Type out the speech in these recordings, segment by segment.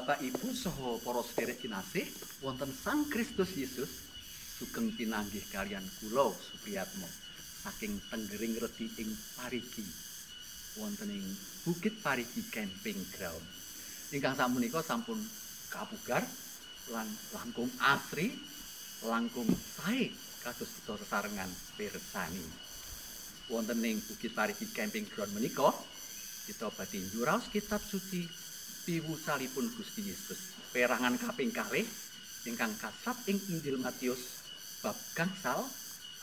Bapak Ibu saha para sederek kinasih wonten Sang Kristus Yesus sugeng pinanggih kalian kula Supriyatmo saking Tenggering Redi ing Parigi wonten ing Bukit Parigi Camping Ground. Ingkang sapunika sampun kapugar lan langkung asri langkung sae kados kita sesarengan pirsani. Wonten ing Bukit Parigi Camping Ground menika kita badhe njuraos kitab suci piwusalipun Gusti Yesus. Perangan kaping kalih ingkang kasat ing Injil Matius bab gangsal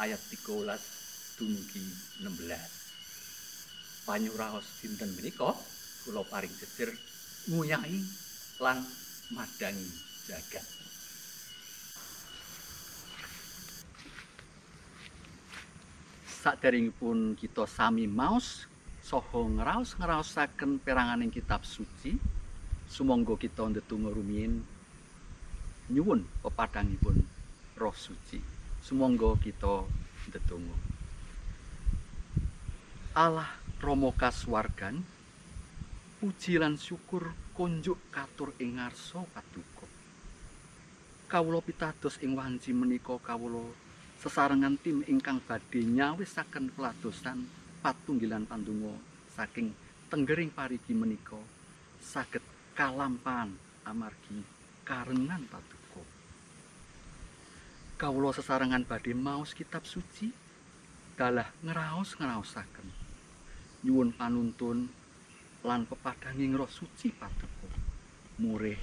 ayat 13 dumugi 16. Panyuraos dinten menika kula paring jejer nguyahi lan madangi jagat. Saderengipun kita sami maos saha ngraos-ngraosaken peranganing kitab suci, Sumangga kita ndedonga rumiyin nyuwun pepadangipun Roh Suci. Sumangga kita ndedonga. Allah Rama kasuwargan puji lan syukur kunjuk katur ing ngarsa paduka. Kawula pitados ing wanci menika kawula sesarengan tim ingkang badhe nyawisaken peladosan patunggilan pandonga saking tenggering parigi menika saged kalampan amargi karengan paduka. Kawula sesarengan badhe maos kitab suci dalah ngraos-ngraosaken nyuwun panuntun lan pepadanging roh suci paduka. Murih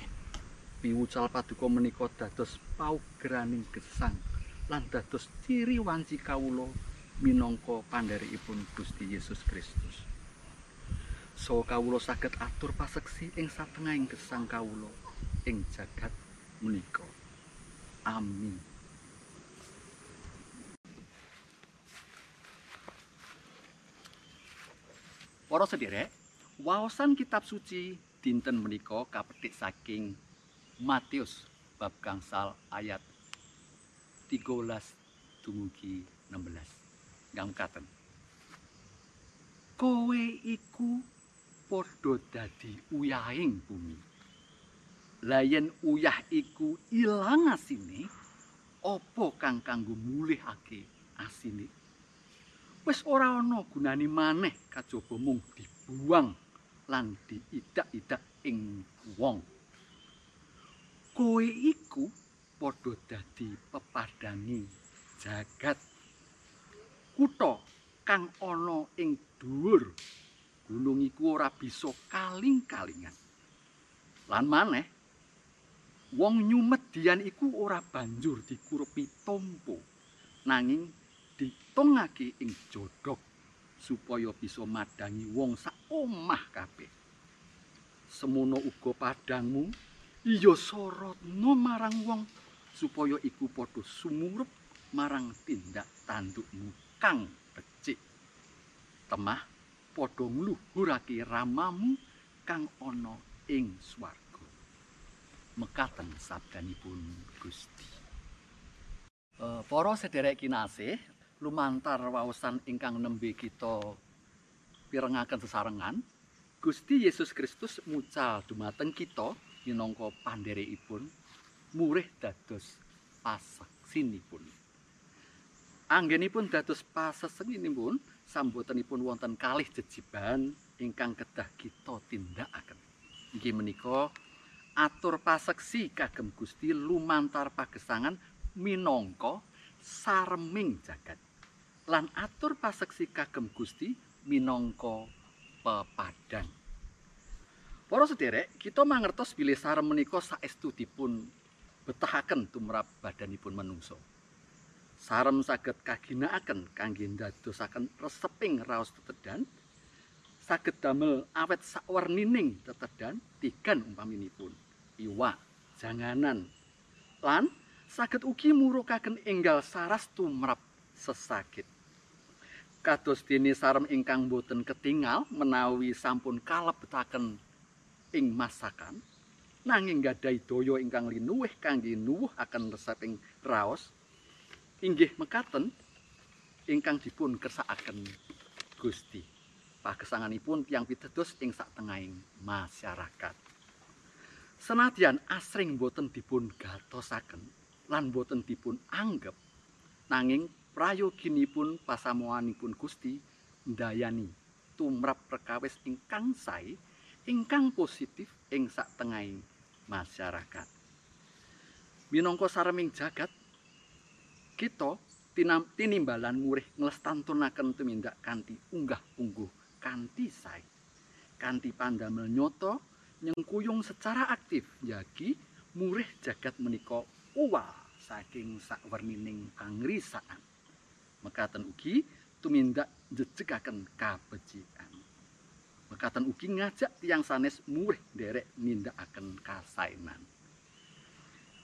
piwucal paduka menika dados paugraning gesang lan dados ciri wanci kawula minangka pandherikipun Gusti Yesus Kristus. So kawula saged atur paseksi ing satengahing gesang kawula ing jagat menika. Amin. Para sederek waosan kitab suci dinten menika kapetik saking Matius bab gangsal ayat 13 dumugi 16 ngam katen. Kowe iku padha dadi uyahing bumi. Lah yen uyah iku ilang asine, apa kang kanggo mulihake asine? Wis ora ana gunane maneh kajaba mung dibuang lan diidak-idak ing wong. Kowe iku padha dadi pepadangi jagat. Kutha kang ana ing dhuwur gunung iku ora bisa kaling-kalingan. Lan maneh wong nyumedian iku ora banjur dikurupi tompo nanging ditongake ing jodhok supaya bisa madangi wong sak omah kabeh. Semono uga padangmu iya sorotno marang wong supaya iku padha sumurup marang tindak tandukmu kang becik. Temah padha ngluhurake ramamu kang ana ing swarga. Mekaten sabdanipun Gusti. Uh, para sederek kinasih, lumantar waosan ingkang nembe kita pirengaken sesarengan, Gusti Yesus Kristus mucal dumateng kita minangka pandherekipun murih dados pasaksinipun. Anggenipun dados pasesengipun sambotenipun wonten kalih jejiban ingkang kedah kita tindakaken. Inggih menika atur paseksi kagem Gusti lumantar pagesangan minangka sareming jagat. Lan atur paseksi kagem Gusti minangka pepadang. Para sederek, kita mangertos bilih sarem menika saestu dipun betahaken tumrap badanipun manungsa. Sarem saged kaginakaken kangge ndadosaken reseping raos tetedan saged damel awet sawernining tetedan tigan umpaminipun. Iwak janganan. Lan saged ugi murukaken enggal saras tumrap sesakit kados dene sarem ingkang boten ketingal menawi sampun kalebetaken ing masakan nanging gadhahi daya ingkang linuwih kangge nuwuhaken reseping raos inggih mekaten ingkang dipun kersakaken Gusti. Pagesanganipun tiyang pitedos ing sak tengahing masyarakat. Senadyan asring boten dipun gatosaken lan boten dipun anggap nanging prayoginipun pasamuanipun Gusti ndayani tumrap perkawis ingkang sae ingkang positif ing saktengahing masyarakat. Minangka sareming jagat kita tinimbalan murih nglestantunaken tumindak kanthi unggah-ungguh kanthi sae. Kanthi pandamel nyoto nyengkuyung secara aktif yagi murih jagat menika uwal saking sakwernining pangrisaan. Mekaten ugi tumindak jejegaken kabecikan. Mekaten ugi ngajak tiang sanes murih derek nindakaken kasainan.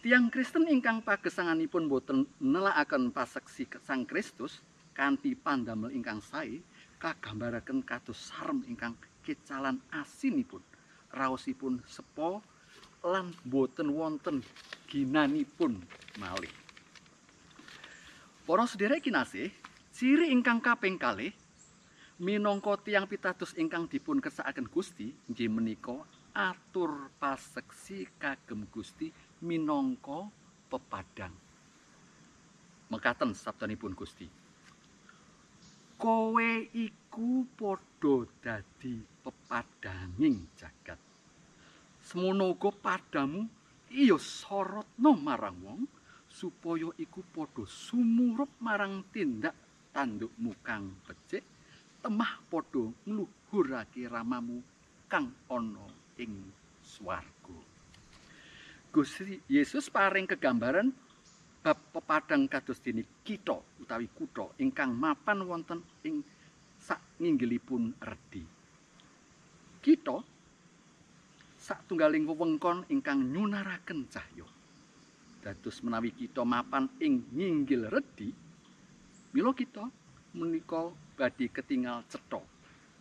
Tiang Kristen ingkang pagesanganipun boten nelakaken paseksi Sang Kristus kanthi pandamel ingkang sae kagambaraken kados sarem ingkang kecalan asinipun raosipun sepo lan boten wonten ginanipun malih. Para sederek kinasih, ciri ingkang kaping kalih minangka tiang pitados ingkang dipun kersakaken Gusti inggih menika atur paseksi kagem Gusti minangka pepadang. Mekaten sabdanipun Gusti. Kowe iku padha dadi pepadanging jagat. Semono uga padamu iya sorotno marang wong supaya iku padha sumurup marang tindak tandukmu kang becik temah padha ngluhurake ramamu kang ana ing swarga. Gusti Yesus paring kegambaran bab pepadang kados dene kita utawi kutha ingkang mapan wonten ing sak nginggilipun redi. Kita satunggaling wewengkon ingkang nyunaraken cahya. Dados menawi kita mapan ing nginggil redi, mila kita menika badhe ketingal cetha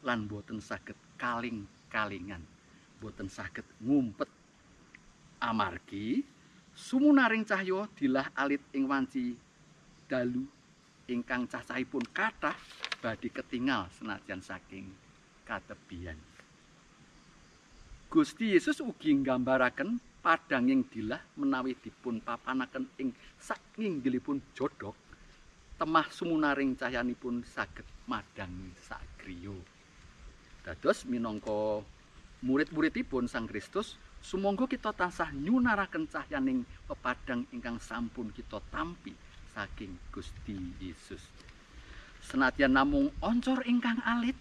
lan boten saged kaling-kalingan, boten saged ngumpet amargi sumunaring cahya dilah alit ing wanci dalu ingkang cacahipun kathah badhe ketingal senajan saking katebian. Gusti Yesus ugi nggambaraken padanging dilah menawi dipun papanaken ing sakinggilipun jodhok temah sumunaring cahyanipun saged madangi sagriya. Dados minangka murid-muridipun Sang Kristus sumangga kita tansah nyunaraken cahyaning pepadang ingkang sampun kita tampi saking Gusti Yesus. Senadyan namung oncor ingkang alit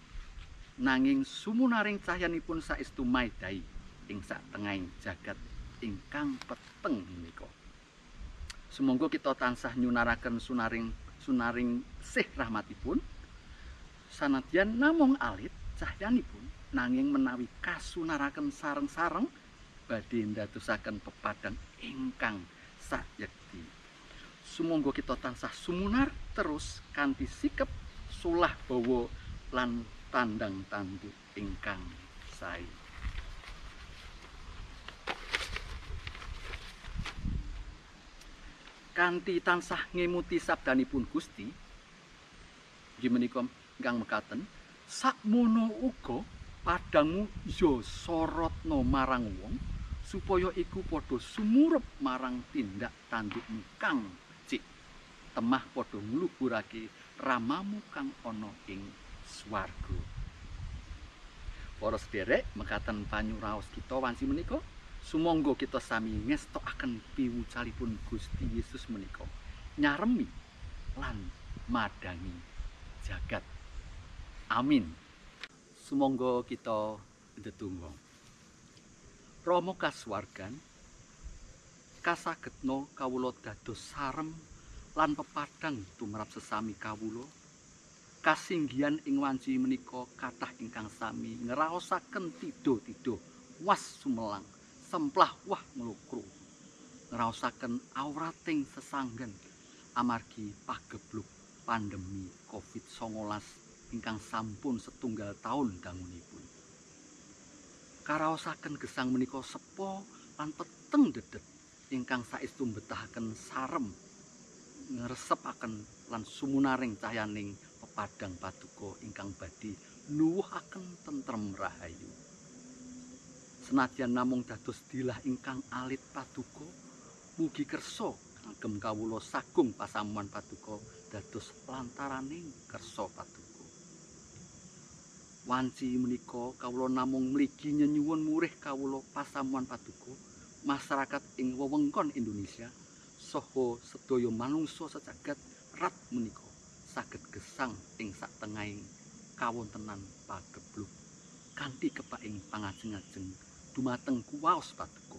nanging sumunaring cahyanipun saestu maidai ing satengahing jagat ingkang peteng menika. Sumangga kita tansah nyunaraken sunaring sunaring sih rahmatipun sanadyan namung alit cahyanipun nanging menawi kasunaraken sareng-sareng badhe ndadosaken pepadang ingkang sayekti. Sumangga kita tansah sumunar terus kanthi sikep sulah bawa lan tandang tanduk ingkang sae. Kanthi tansah ngemuti sabdanipun Gusti, nggih menika ingkang mekaten, sakmono uga padangmu ya sorotno marang wong supaya iku padha sumurup marang tindak tandukmu kang cik temah padha ngluhurake ramamu kang ana ing swarga. Para sederek, mekaten panyuraos kita wanci menika, sumangga kita sami ngestokaken piwucalipun Gusti Yesus menika. Nyaremi lan madangi jagat. Amin. Sumangga kita ndedonga. Rama kasuwargan kasagetna kawula dados sarem lan pepadang tumrap sesami kawula kasinggihan ing wanci menika kathah ingkang sami ngraosaken tido-tido was sumelang semplah wah nglukru ngraosaken aurating sesanggen amargi pagebluk pandemi Covid-19 ingkang sampun setunggal tahun dangunipun karaosaken gesang menika sepo lan peteng dedet ingkang saestu betahaken sarem ngresepaken lan sumunaring cahyaning pepadang paduka ingkang badhe nuwuhaken tentrem rahayu. Senadyan namung dados dilah ingkang alit paduka, mugi kersa kagem kawula sagung pasamuan paduka dados lantaraning kersa paduka. Wanci menika kawula namung mligi nyenyuwun murih kawula pasamuan paduka masyarakat ing wewengkon Indonesia saha sedaya manungsa sejagat rat menika saged gesang ing satengahing kawontenan pagebluk. Kanthi kepaing pangajeng-ajeng dumateng kuwaos paduka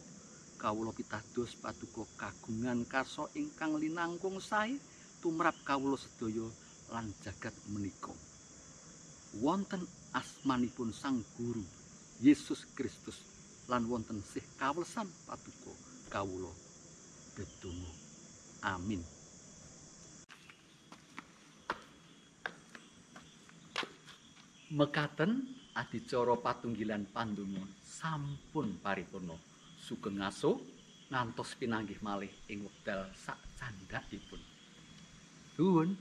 kawula pitados paduka kagungan karsa ingkang linangkung sae tumrap kawula sedaya lan jagat menika. Wonten asmanipun sang guru Yesus Kristus lan wonten sih kawlesan paduka kawula. Dedonga amin. Mekaten adicara patunggilan pandonga sampun paripurna. Sugeng aso ngantos pinanggih malih ing wekdal sak candhakipun. Nuwun